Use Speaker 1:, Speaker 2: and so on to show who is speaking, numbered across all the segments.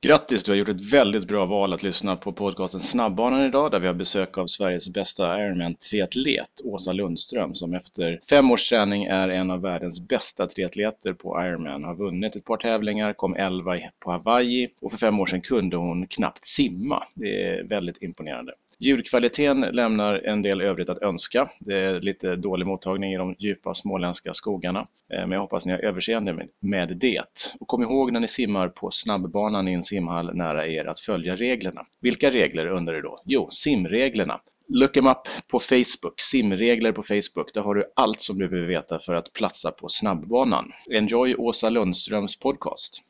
Speaker 1: Grattis, du har gjort ett väldigt bra val att lyssna på podcasten Snabbbanan idag där vi har besök av Sveriges bästa Ironman-triatlet, Åsa Lundström, som efter fem års träning är en av världens bästa triatleter på Ironman. Har vunnit ett par tävlingar, kom elva på Hawaii och för fem år sedan kunde hon knappt simma. Det är väldigt imponerande. Ljudkvaliteten lämnar en del övrigt att önska. Det är lite dålig mottagning i de djupa småländska skogarna. Eh, men jag hoppas ni har överseende med det. Och kom ihåg när ni simmar på snabbbanan i en simhall nära er att följa reglerna. Vilka regler undrar du då? Jo, simreglerna. Look em up på Facebook, simregler på Facebook. Där har du allt som du behöver veta för att platsa på snabbbanan. Enjoy Åsa Lundströms podcast.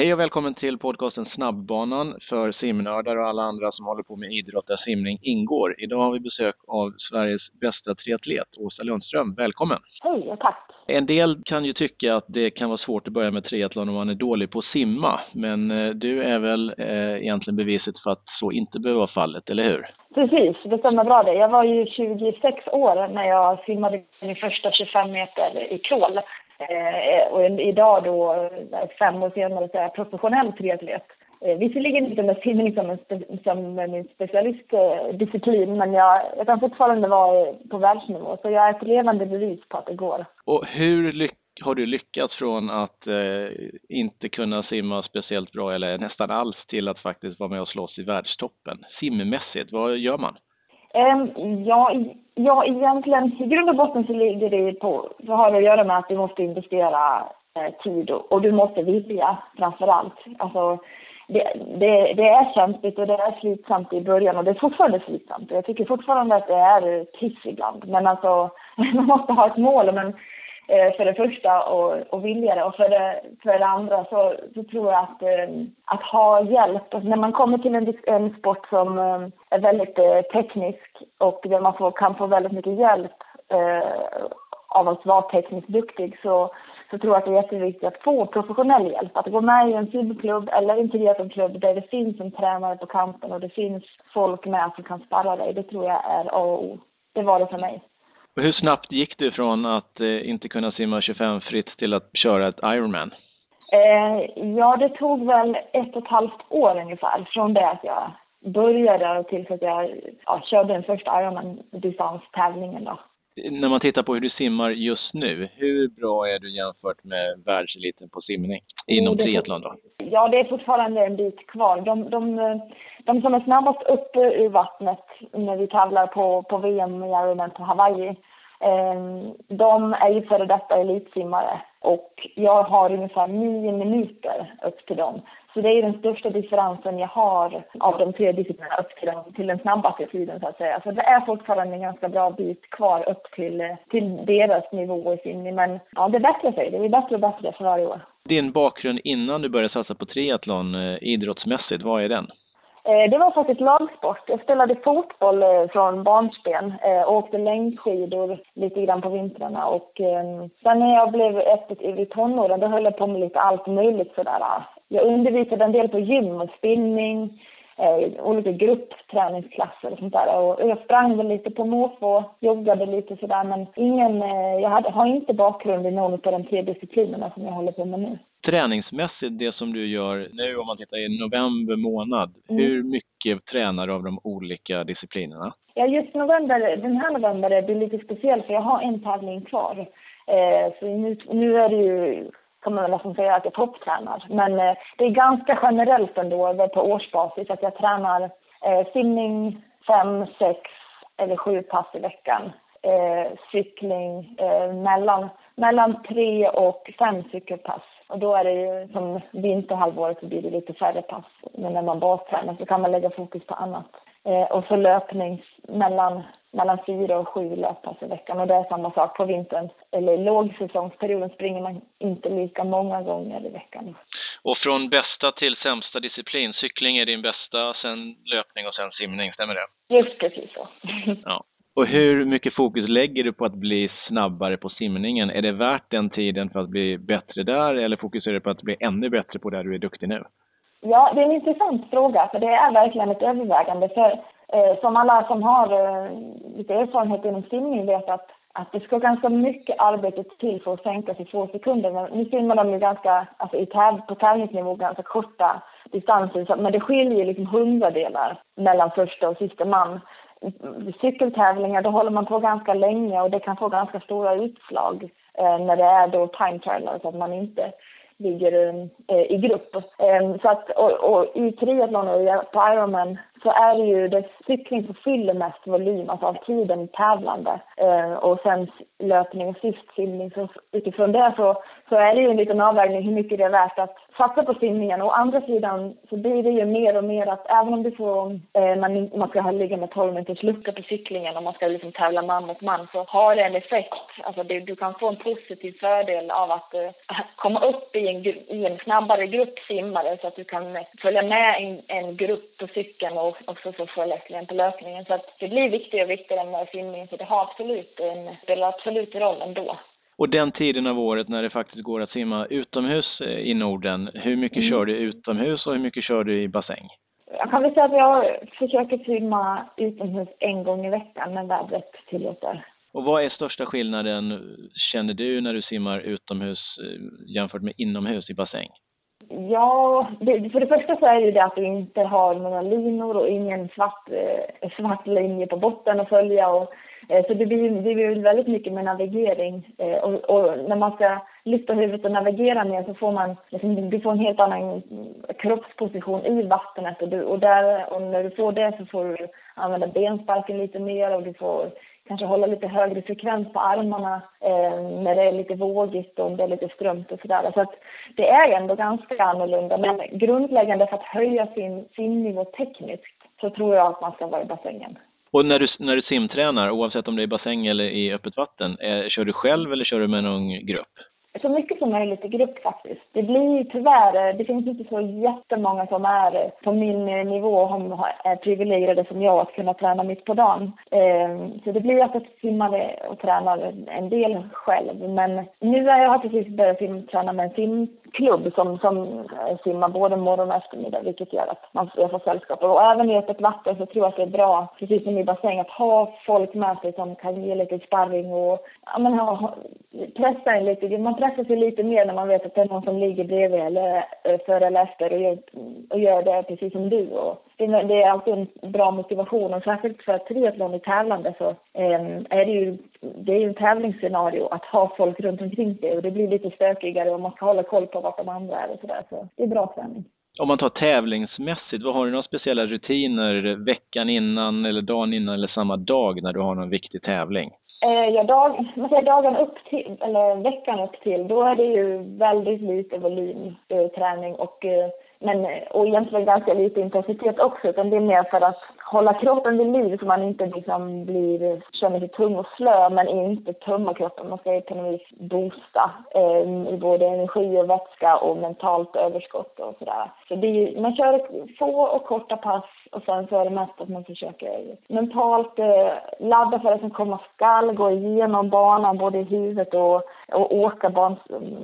Speaker 1: Hej och välkommen till podcasten Snabbbanan för simnördar och alla andra som håller på med idrott där simning ingår. Idag har vi besök av Sveriges bästa triatlet, Åsa Lundström. Välkommen!
Speaker 2: Hej och tack!
Speaker 1: En del kan ju tycka att det kan vara svårt att börja med triathlon om man är dålig på att simma. Men eh, du är väl eh, egentligen beviset för att så inte behöver vara fallet, eller hur?
Speaker 2: Precis, det stämmer bra det. Jag var ju 26 år när jag simmade min första 25 meter i crawl. Eh, och idag då, fem år senare, så är jag professionell triatlet. Eh, visserligen inte med simning som, som min specialistdisciplin, men jag, jag kan fortfarande vara på världsnivå. Så jag är ett levande bevis på att det går.
Speaker 1: Och hur lyck har du lyckats från att eh, inte kunna simma speciellt bra eller nästan alls till att faktiskt vara med och slåss i världstoppen? Simmässigt, vad gör man?
Speaker 2: Ehm, ja, ja, egentligen i grund och botten så ligger det på, så har det att göra med att du måste investera eh, tid och, och, du måste vilja framför allt. Alltså, det, det, det, är kämpigt och det är slitsamt i början och det är fortfarande slitsamt. Jag tycker fortfarande att det är piss ibland. Men alltså, man måste ha ett mål. Men Eh, för det första och, och vilja det. Och för det, för det andra så, så tror jag att, eh, att ha hjälp, alltså när man kommer till en, en sport som eh, är väldigt eh, teknisk och där man får, kan få väldigt mycket hjälp eh, av att vara tekniskt duktig så, så tror jag att det är jätteviktigt att få professionell hjälp. Att gå med i en simklubb eller en klubb där det finns en tränare på kampen och det finns folk med som kan sparra dig. Det tror jag är A och O. Det var det för mig.
Speaker 1: Hur snabbt gick du från att eh, inte kunna simma 25 fritt till att köra ett Ironman?
Speaker 2: Eh, ja, det tog väl ett och ett halvt år ungefär från det att jag började tills att jag ja, körde den första Ironman-distanstävlingen då.
Speaker 1: När man tittar på hur du simmar just nu, hur bra är du jämfört med världseliten på simning inom triathlon då?
Speaker 2: Ja, det är fortfarande en bit kvar. De, de, de som är snabbast upp ur vattnet när vi tävlar på, på VM i Ironman på Hawaii, Ehm, de är ju före detta elitsimmare och jag har ungefär nio minuter upp till dem. Så det är den största differensen jag har av de tre disciplinerna upp till, dem, till den snabbaste tiden så att säga. Så det är fortfarande en ganska bra bit kvar upp till, till deras nivå i simning. Men ja, det bättrar sig. Det blir bättre och bättre för varje år.
Speaker 1: Din bakgrund innan du började satsa på triathlon eh, idrottsmässigt, vad är den?
Speaker 2: Eh, det var faktiskt lagsport. Jag spelade fotboll eh, från barnsben eh, och åkte längdskidor lite grann på vintrarna. Och ehm, sen när jag blev öppet i tonåren, då höll jag på med lite allt möjligt sådär. Jag undervisade en del på gym och spinning, olika gruppträningsklasser och sånt där. Och jag sprang väl lite på måfå, joggade lite sådär. Men ingen, jag har inte bakgrund i någon av de tre disciplinerna som jag håller på med nu
Speaker 1: träningsmässigt, det som du gör nu om man tittar i november månad, mm. hur mycket tränar du av de olika disciplinerna?
Speaker 2: Ja, just november, den här november blir lite speciell för jag har en tävling kvar. Eh, så nu, nu är det ju, kan man väl nästan säga att jag topptränar. Men eh, det är ganska generellt ändå på årsbasis att jag tränar eh, simning fem, sex eller sju pass i veckan. Eh, cykling eh, mellan, mellan tre och fem cykelpass och då är det ju som vinterhalvåret så blir det lite färre pass. Men när man bastränar så kan man lägga fokus på annat. Eh, och så löpning mellan, mellan fyra och sju löppass i veckan. Och det är samma sak på vintern. Eller i lågsäsongsperioden springer man inte lika många gånger i veckan.
Speaker 1: Och från bästa till sämsta disciplin, cykling är din bästa, sen löpning och sen simning, stämmer det?
Speaker 2: Just precis så.
Speaker 1: ja. Och hur mycket fokus lägger du på att bli snabbare på simningen? Är det värt den tiden för att bli bättre där eller fokuserar du på att bli ännu bättre på där du är duktig nu?
Speaker 2: Ja, det är en intressant fråga för det är verkligen ett övervägande. För eh, som alla som har eh, lite erfarenhet inom simning vet att att det ska ganska mycket arbete till för att sänka sig två sekunder. Men nu simmar de ju ganska, alltså i täv på tävlingsnivå ganska korta distanser, men det skiljer liksom hundradelar mellan första och sista man. Cykeltävlingar, då håller man på ganska länge och det kan få ganska stora utslag eh, när det är då time trial, så att man inte ligger eh, i grupp. Eh, så att, och, och i triathlon och på Ironman så är det ju det cykling som fyller mest volym, alltså av tiden tävlande. Eh, och sen löpning och sist simning. Så utifrån det så, så är det ju en liten avvägning hur mycket det är värt att satsa på simningen. Å andra sidan så blir det ju mer och mer att även om du får, eh, man, man ska ligga med 12 minuters lucka på cyklingen och man ska liksom tävla man mot man så har det en effekt. Alltså det, du kan få en positiv fördel av att eh, komma upp i en, i en snabbare grupp simmare så att du kan följa med en, en grupp på cykeln och också så följa på löpningen. Så att det blir viktigare och viktigare med simningen så det har absolut en, spelar absolut roll ändå.
Speaker 1: Och den tiden av året när det faktiskt går att simma utomhus eh, i Norden, hur mycket mm. kör du utomhus och hur mycket kör du i bassäng?
Speaker 2: Jag kan väl säga att jag försöker simma utomhus en gång i veckan när vädret tillåter.
Speaker 1: Och vad är största skillnaden, känner du, när du simmar utomhus eh, jämfört med inomhus i bassäng?
Speaker 2: Ja, det, för det första så är det det att du inte har några linor och ingen svart, eh, svart linje på botten att följa. Och, Eh, så det blir, det blir väldigt mycket med navigering. Eh, och, och, när man ska lyfta huvudet och navigera ner så får man liksom, du får en helt annan kroppsposition i vattnet. Och, du, och, där, och när du får det så får du använda bensparken lite mer och du får kanske hålla lite högre frekvens på armarna eh, när det är lite vågigt och om det är lite strömt och sådär. Så att det är ändå ganska annorlunda. Men grundläggande för att höja sin simnivå tekniskt så tror jag att man ska vara i bassängen.
Speaker 1: Och när du, när du simtränar, oavsett om det är i bassäng eller i öppet vatten, eh, kör du själv eller kör du med någon grupp?
Speaker 2: så mycket som möjligt i grupp faktiskt. Det blir tyvärr, eh, det finns inte så jättemånga som är eh, på min eh, nivå och är privilegierade som jag att kunna träna mitt på dagen. Ehm, så det blir att jag simmar och tränar en del själv. Men nu har jag precis börjat träna med en klubb som, som eh, simmar både morgon och eftermiddag vilket gör att man får sällskap. Och även i öppet vatten så tror jag att det är bra, precis som i bassäng, att ha folk med sig som kan ge lite sparring och ja, men ha, pressa en lite. Man pressar sig lite mer när man vet att det är någon som ligger bredvid eller eh, före eller efter och gör, och gör det precis som du. Och det, är alltid en bra motivation och särskilt för triathlon i tävlande så eh, är det ju det är ju en tävlingsscenario att ha folk runt omkring sig och det blir lite stökigare och man ska hålla koll på vart de andra är och sådär. Så det är bra träning.
Speaker 1: Om man tar tävlingsmässigt, vad har du några speciella rutiner veckan innan eller dagen innan eller samma dag när du har någon viktig tävling?
Speaker 2: Eh, ja, dag, man säger dagen upp till, eller veckan upp till, då är det ju väldigt lite volymträning och eh, men, eh, och egentligen ganska lite intensitet också, utan det är mer för att hålla kroppen vid liv så man inte liksom blir, känner sig tung och slö men inte tömma kroppen. Man ska ju på något vis boosta eh, i både energi och vätska och mentalt överskott och sådär. Så det är, man kör få och korta pass och sen så är det mest att man försöker mentalt eh, ladda för det som komma skall, gå igenom banan både i huvudet och, och åka ban,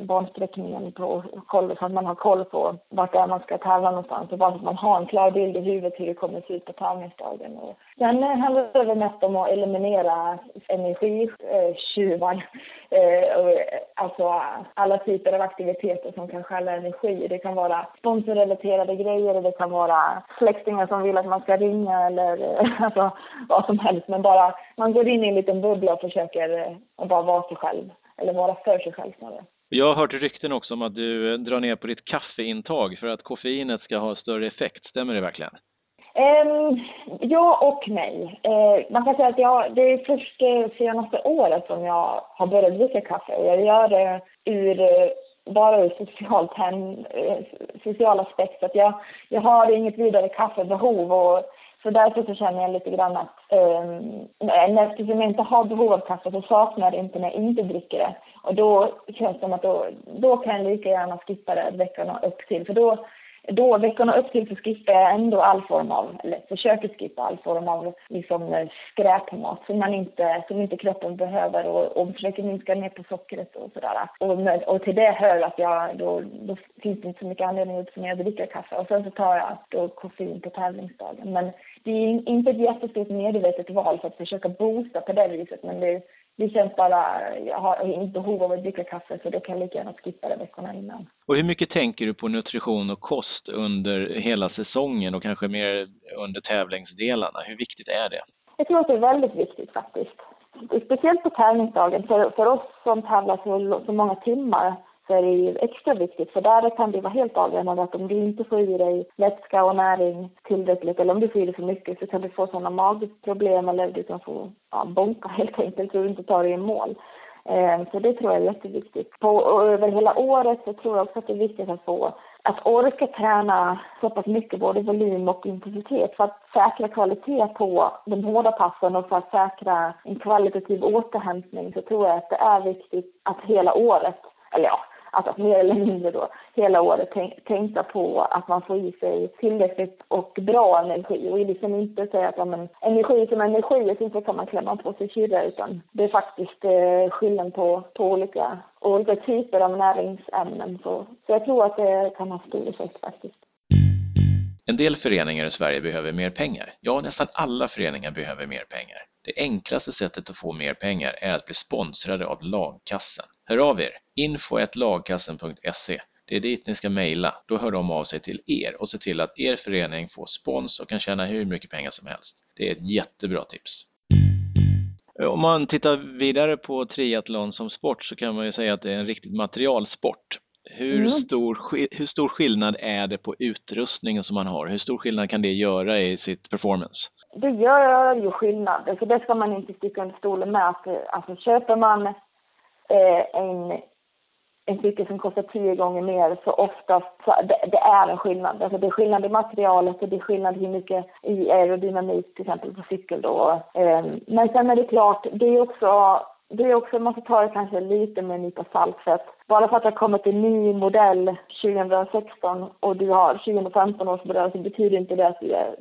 Speaker 2: bansträckningen på koll, så att man har koll på vart det är man ska tävla någonstans och bara så att man har en klar bild i huvudet hur det kommer se ut på tävlingsdagen. Och sen handlar det mest om att eliminera energitjuvar. Eh, eh, eh, alltså alla typer av aktiviteter som kan stjäla energi. Det kan vara sponsorrelaterade grejer, det kan vara släktingar som vill att man ska ringa eller alltså, vad som helst. Men bara man går in i en liten bubbla och försöker att bara vara sig själv. Eller vara för sig själv snarare.
Speaker 1: Jag har hört rykten också om att du drar ner på ditt kaffeintag för att koffeinet ska ha större effekt. Stämmer det verkligen?
Speaker 2: Um, ja och nej. Uh, man kan säga att jag, det är först det senaste året som jag har börjat dricka kaffe och jag gör det ur, eh, bara ur socialt hem, eh, social aspekt. Att jag, jag har inget vidare kaffebehov och så därför så känner jag lite grann att um, eftersom jag inte har behov av kaffe så saknar jag det inte när jag inte dricker det. Och då känns det som att då, då kan jag lika gärna skippa det veckorna upp till. För då, då veckorna upp till så skippar jag ändå all form av, eller försöker skippa all form av liksom skräpmat som man inte, som inte kroppen behöver och, och försöker minska ner på sockret och sådär. Och, och till det hör att jag, då, då finns det inte så mycket anledning att mig att dricka kaffe och sen så tar jag då koffein på tävlingsdagen. Men det är inte ett jättestort medvetet val för att försöka boosta på det viset men det det känns bara, jag har inte behov av att dricka kaffe så då kan jag lika gärna skippa det veckorna innan.
Speaker 1: Och hur mycket tänker du på nutrition och kost under hela säsongen och kanske mer under tävlingsdelarna? Hur viktigt är det?
Speaker 2: Jag tror att det är väldigt viktigt faktiskt. Speciellt på tävlingsdagen. För, för oss som tävlar så, så många timmar så är det ju extra viktigt för där kan det vara helt avgörande att om du inte får i dig vätska och näring tillräckligt eller om du får i dig för mycket så kan du få sådana magproblem eller du kan få ja, bonka helt enkelt så du inte tar dig i mål. Eh, så det tror jag är jätteviktigt. På, över hela året så tror jag också att det är viktigt att få att orka träna så pass mycket, både volym och intensitet, för att säkra kvalitet på de hårda passen och för att säkra en kvalitativ återhämtning så tror jag att det är viktigt att hela året, eller ja, alltså mer eller mindre då, hela året tänka på att man får i sig tillräckligt och bra energi och liksom inte säga att ja, men, energi som energi och sen kan man klämma på sig kyrra utan det är faktiskt eh, skillnad på, på olika, olika typer av näringsämnen. Så, så jag tror att det kan ha stor effekt faktiskt.
Speaker 1: En del föreningar i Sverige behöver mer pengar. Ja, nästan alla föreningar behöver mer pengar. Det enklaste sättet att få mer pengar är att bli sponsrade av Lagkassen. Hör av er! info.lagkassen.se Det är dit ni ska mejla. Då hör de av sig till er och ser till att er förening får spons och kan tjäna hur mycket pengar som helst. Det är ett jättebra tips. Om man tittar vidare på triathlon som sport så kan man ju säga att det är en riktig materialsport. Hur, mm. stor, hur stor skillnad är det på utrustningen som man har? Hur stor skillnad kan det göra i sitt performance?
Speaker 2: Det gör ju skillnad, så det ska man inte sticka under stolen med. Alltså, köper man Eh, en, en cykel som kostar tio gånger mer så oftast, så det, det, är en skillnad. Alltså det är skillnad i materialet och det är skillnad hur mycket i aerodynamik till exempel på cykel då. Eh, men sen är det klart, det är också det är också, man får ta det kanske lite med en nypa salt för att bara för att det har kommit en ny modell 2016 och du har 2015 års modell så betyder inte det att du är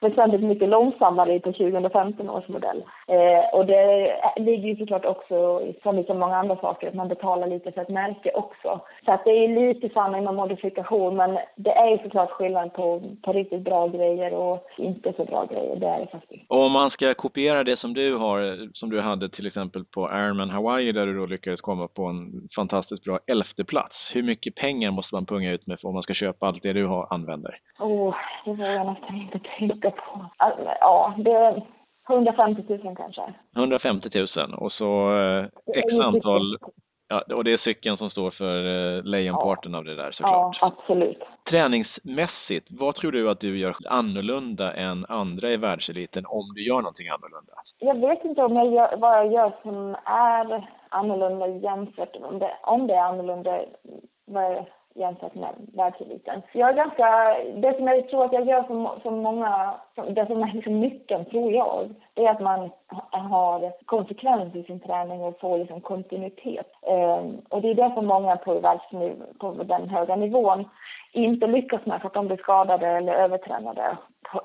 Speaker 2: väsentligt mycket långsammare på 2015 års modell. Eh, och det ligger ju såklart också, som i så många andra saker, att man betalar lite för ett märke också. Så att det är lite sanning med modifikation men det är ju såklart skillnad på, på riktigt bra grejer och inte så bra grejer, det är det faktiskt.
Speaker 1: Och om man ska kopiera det som du har, som du hade till exempel på Ironman Hawaii där du då lyckades komma på en fantastiskt bra elfte plats. Hur mycket pengar måste man punga ut med om man ska köpa allt det du har, använder?
Speaker 2: Oh, det vågar jag nästan inte tänka på. Ja, det är 150 000 kanske.
Speaker 1: 150 000 och så eh, x antal Ja, och det är cykeln som står för eh, lejonparten ja. av det där såklart.
Speaker 2: Ja, absolut.
Speaker 1: Träningsmässigt, vad tror du att du gör annorlunda än andra i världseliten om du gör någonting annorlunda?
Speaker 2: Jag vet inte om jag gör, vad jag gör som är annorlunda jämfört om det, om det är annorlunda vad jämfört med världseliten. Jag är ganska, det som jag tror att jag gör som, som många, som, det som är liksom nyckeln tror jag, det är att man har konsekvens i sin träning och får liksom kontinuitet. Um, och det är det som många på, världsniv, på den höga nivån inte lyckas med för att de blir skadade eller övertränade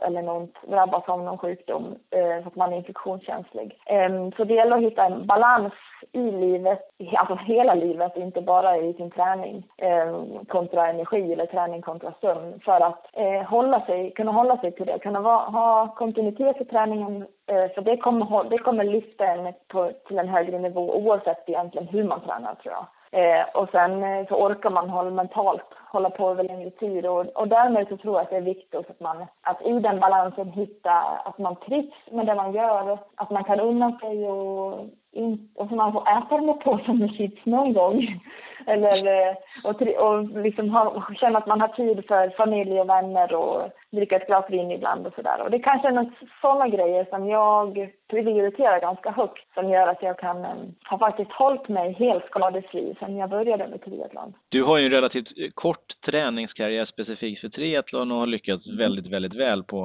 Speaker 2: eller någon, drabbas av någon sjukdom eh, så att man är infektionskänslig. Eh, så det gäller att hitta en balans i livet, alltså hela livet, inte bara i sin träning eh, kontra energi eller träning kontra sömn för att eh, hålla sig, kunna hålla sig till det, kunna va, ha kontinuitet i träningen eh, för det kommer, det kommer lyfta en på, till en högre nivå oavsett egentligen hur man tränar tror jag. Eh, och sen eh, så orkar man hålla mentalt hålla på över längre tid och, och därmed så tror jag att det är viktigt att man att i den balansen hitta att man trivs med det man gör, att man kan unna sig och, in, och så man får äta den där påsen med chips någon gång. Eller, eh, och, och liksom ha, känna att man har tid för familj och vänner och dricka ett glas vin ibland och sådär. Och det kanske är sådana grejer som jag prioriterar ganska högt som gör att jag kan ha faktiskt hållit mig helt skadefri sedan jag började med triathlon.
Speaker 1: Du har ju en relativt kort träningskarriär specifikt för triathlon och har lyckats väldigt, väldigt väl på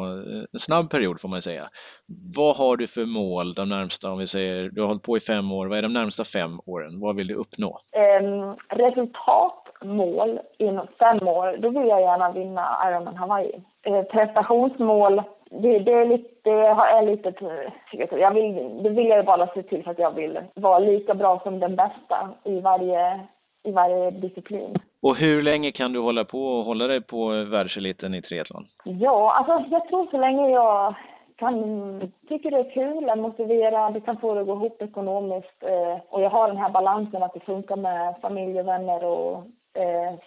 Speaker 1: en snabb period får man säga. Vad har du för mål de närmsta, om vi säger, du har hållit på i fem år, vad är de närmsta fem åren? Vad vill du uppnå?
Speaker 2: Um, resultatmål inom fem år, då vill jag gärna vinna Ironman Hawaii. Uh, prestationsmål, det, det, är lite, det är lite, jag vill, det vill jag bara se till för att jag vill vara lika bra som den bästa i varje, i varje disciplin.
Speaker 1: Och hur länge kan du hålla på och hålla dig på världseliten i triathlon?
Speaker 2: Ja, alltså jag tror så länge jag kan, tycker det är kul, är motiverad, kan få det att gå ihop ekonomiskt eh, och jag har den här balansen att det funkar med familj och vänner och eh,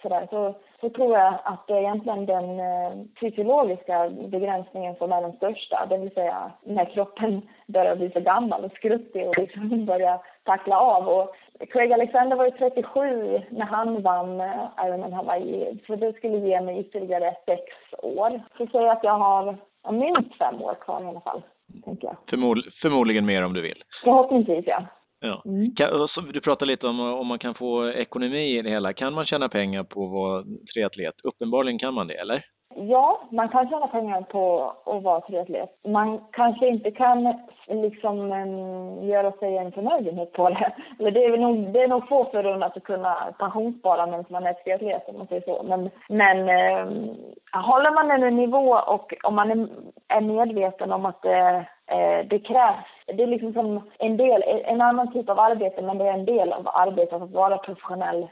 Speaker 2: sådär, så, så tror jag att det är egentligen den eh, fysiologiska begränsningen som är den största. Det vill säga när kroppen börjar bli för gammal och skruttig och liksom börjar tackla av. Och Craig Alexander var ju 37 när han vann eh, Ironman Hawaii, så det skulle ge mig ytterligare sex år. Så säger att jag har minst fem år kvar i alla fall, tänker jag.
Speaker 1: Förmod, förmodligen mer om du vill.
Speaker 2: Förhoppningsvis, ja.
Speaker 1: Ja. Mm. Kan, du pratade lite om om man kan få ekonomi i det hela. Kan man tjäna pengar på att vara triatlet? Uppenbarligen kan man det, eller?
Speaker 2: Ja, man kan tjäna pengar på att vara triatlet. Man kanske inte kan liksom um, göra sig en förmögenhet på det. Eller det är nog, det är nog få förunnat att kunna pensionsspara medan man är triatlet om man säger så. Men, men um, håller man en nivå och om man är, är medveten om att det Eh, det krävs, det är liksom som en del, en annan typ av arbete men det är en del av arbetet att vara professionell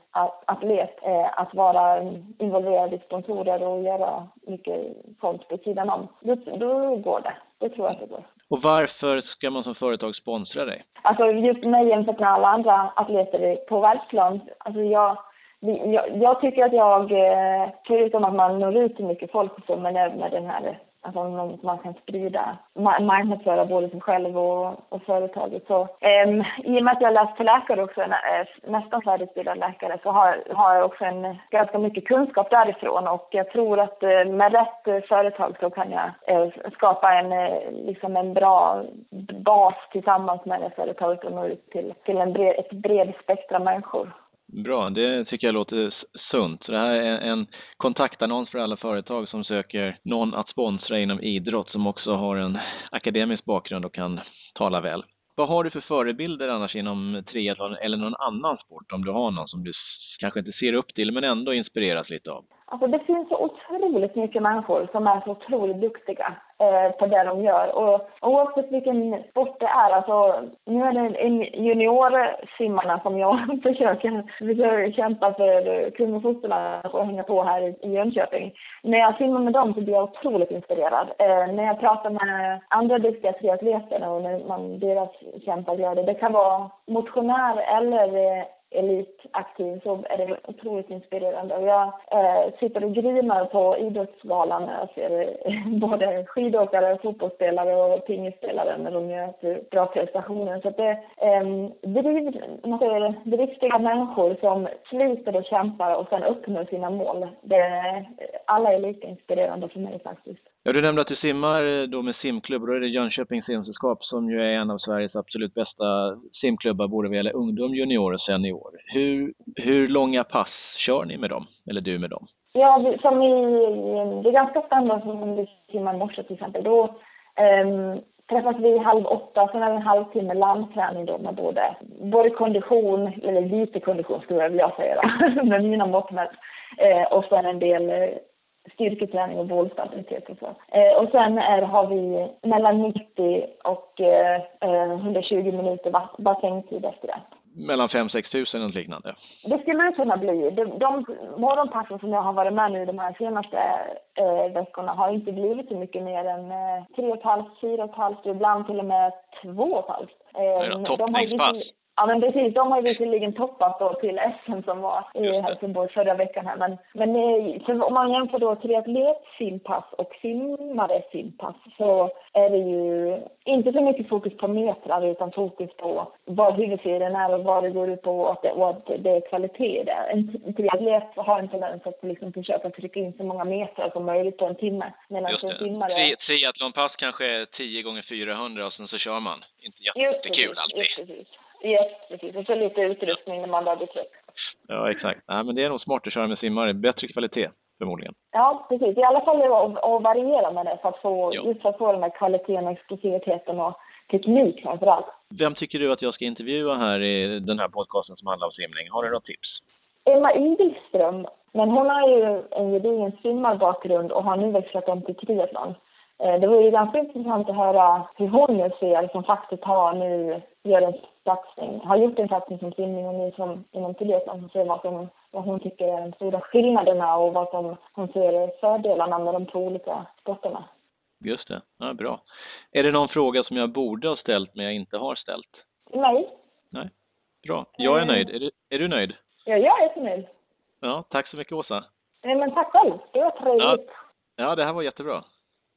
Speaker 2: atlet, eh, att vara involverad i sponsorer och göra mycket sånt på sidan om. Då, då går det, det tror jag att det går.
Speaker 1: Och varför ska man som företag sponsra dig?
Speaker 2: Alltså just mig jämfört med alla andra atleter på världsplan, alltså jag jag, jag tycker att jag, eh, förutom att man når ut till mycket folk och så med, med den här alltså om man kan sprida, marknadsföra både sig själv och, och företaget. Så, um, I och med att jag läst till läkare också, eh, nästan färdigutbildad läkare, så har, har jag också en ganska mycket kunskap därifrån och jag tror att uh, med rätt företag så kan jag uh, skapa en, liksom en bra bas tillsammans med det företaget och nå ut till, till en bred, ett bred spektra människor.
Speaker 1: Bra, det tycker jag låter sunt. Så det här är en kontaktannons för alla företag som söker någon att sponsra inom idrott som också har en akademisk bakgrund och kan tala väl. Vad har du för förebilder annars inom triathlon eller någon annan sport om du har någon som du kanske inte ser upp till men ändå inspireras lite av?
Speaker 2: Alltså det finns så otroligt mycket människor som är så otroligt duktiga eh, på det de gör. Och oavsett vilken sport det är, alltså nu är det juniorsimmarna som jag försöker, försöker kämpa för kung och fosterland att hänga på här i, i Jönköping. När jag simmar med dem så blir jag otroligt inspirerad. Eh, när jag pratar med andra duktiga triatleter och när man, deras kämpar gör det, det kan vara motionär eller eh, elitaktiv så är det otroligt inspirerande. Och jag eh, sitter och grinar på Idrottsgalan när jag ser eh, både skidåkare, fotbollsspelare och pingisspelare när de gör bra prestationer. Så att det eh, driv, man säger, driftiga människor som sliter och kämpar och sen uppnår sina mål. Det, alla är lika inspirerande för mig faktiskt.
Speaker 1: Ja, du nämnde att du simmar eh, då med simklubb och då är det Jönköpings simsällskap som ju är en av Sveriges absolut bästa simklubbar både vad gäller ungdom, junior och senior. Hur, hur långa pass kör ni med dem, eller du med dem?
Speaker 2: Ja, som i, det är ganska standard som om vi simmar i morse till exempel. Då um, träffas vi halv åtta, sen är det en halvtimme landträning då med både, både kondition, eller lite kondition skulle jag vilja säga då, med mina mått mätt, eh, och sen en del eh, styrketräning och bollstabilitet och så. Eh, och sen är, har vi mellan 90 och eh, 120 minuter bassängtid efter det.
Speaker 1: Mellan 5-6 tusen eller liknande?
Speaker 2: Det skulle det kunna bli. De, de morgonpassen som jag har varit med nu de här senaste eh, veckorna har inte blivit så mycket mer än eh, 3,5, 4,5, ibland till och med 2,5.
Speaker 1: Eh, toppningspass?
Speaker 2: Ja men precis, de har ju visserligen toppat då till SM som var i Helsingborg förra veckan här. Men, men för om man jämför då triatlet simpass och simmare simpass så är det ju inte så mycket fokus på metrar utan fokus på vad huvudserien är och vad det går ut på och att det, och att det är kvalitet där. En triatlet har en tendens att liksom försöka trycka in så många metrar som möjligt på en timme.
Speaker 1: Just det. Simmare... Triathlonpass kanske är 10 gånger 400 och sen så kör man. Inte jättekul alltid. Just precis.
Speaker 2: Yes, precis. Och så lite utrustning när man bli trött.
Speaker 1: Ja, exakt. Nej, men det är nog smart att köra med simmare. Bättre kvalitet, förmodligen.
Speaker 2: Ja, precis. I alla fall att, variera med det för att få, ja. just för att få den här kvaliteten, explosiviteten och teknik framför allt.
Speaker 1: Vem tycker du att jag ska intervjua här i den här podcasten som handlar om simning? Har du några tips?
Speaker 2: Emma Igelström. Men hon har ju en gedigen simmarbakgrund och har nu växlat om till triathlon. Eh, det vore ju ganska intressant att höra hur hon nu ser, som faktiskt har nu, gör en satsning, har gjort en satsning som simning och nu som inom triathlon, som ser vad, som, vad hon tycker är de stora skillnaderna och vad som hon ser fördelarna med de två olika sporterna.
Speaker 1: Just det, ja, bra. Är det någon fråga som jag borde ha ställt men jag inte har ställt?
Speaker 2: Nej.
Speaker 1: Nej, bra. Jag är
Speaker 2: Eh.
Speaker 1: nöjd. Är du, är du nöjd?
Speaker 2: Ja, jag är så nöjd.
Speaker 1: Ja, tack så mycket Åsa.
Speaker 2: Nej, men tack själv. Det var trevligt.
Speaker 1: Ja, det här var jättebra.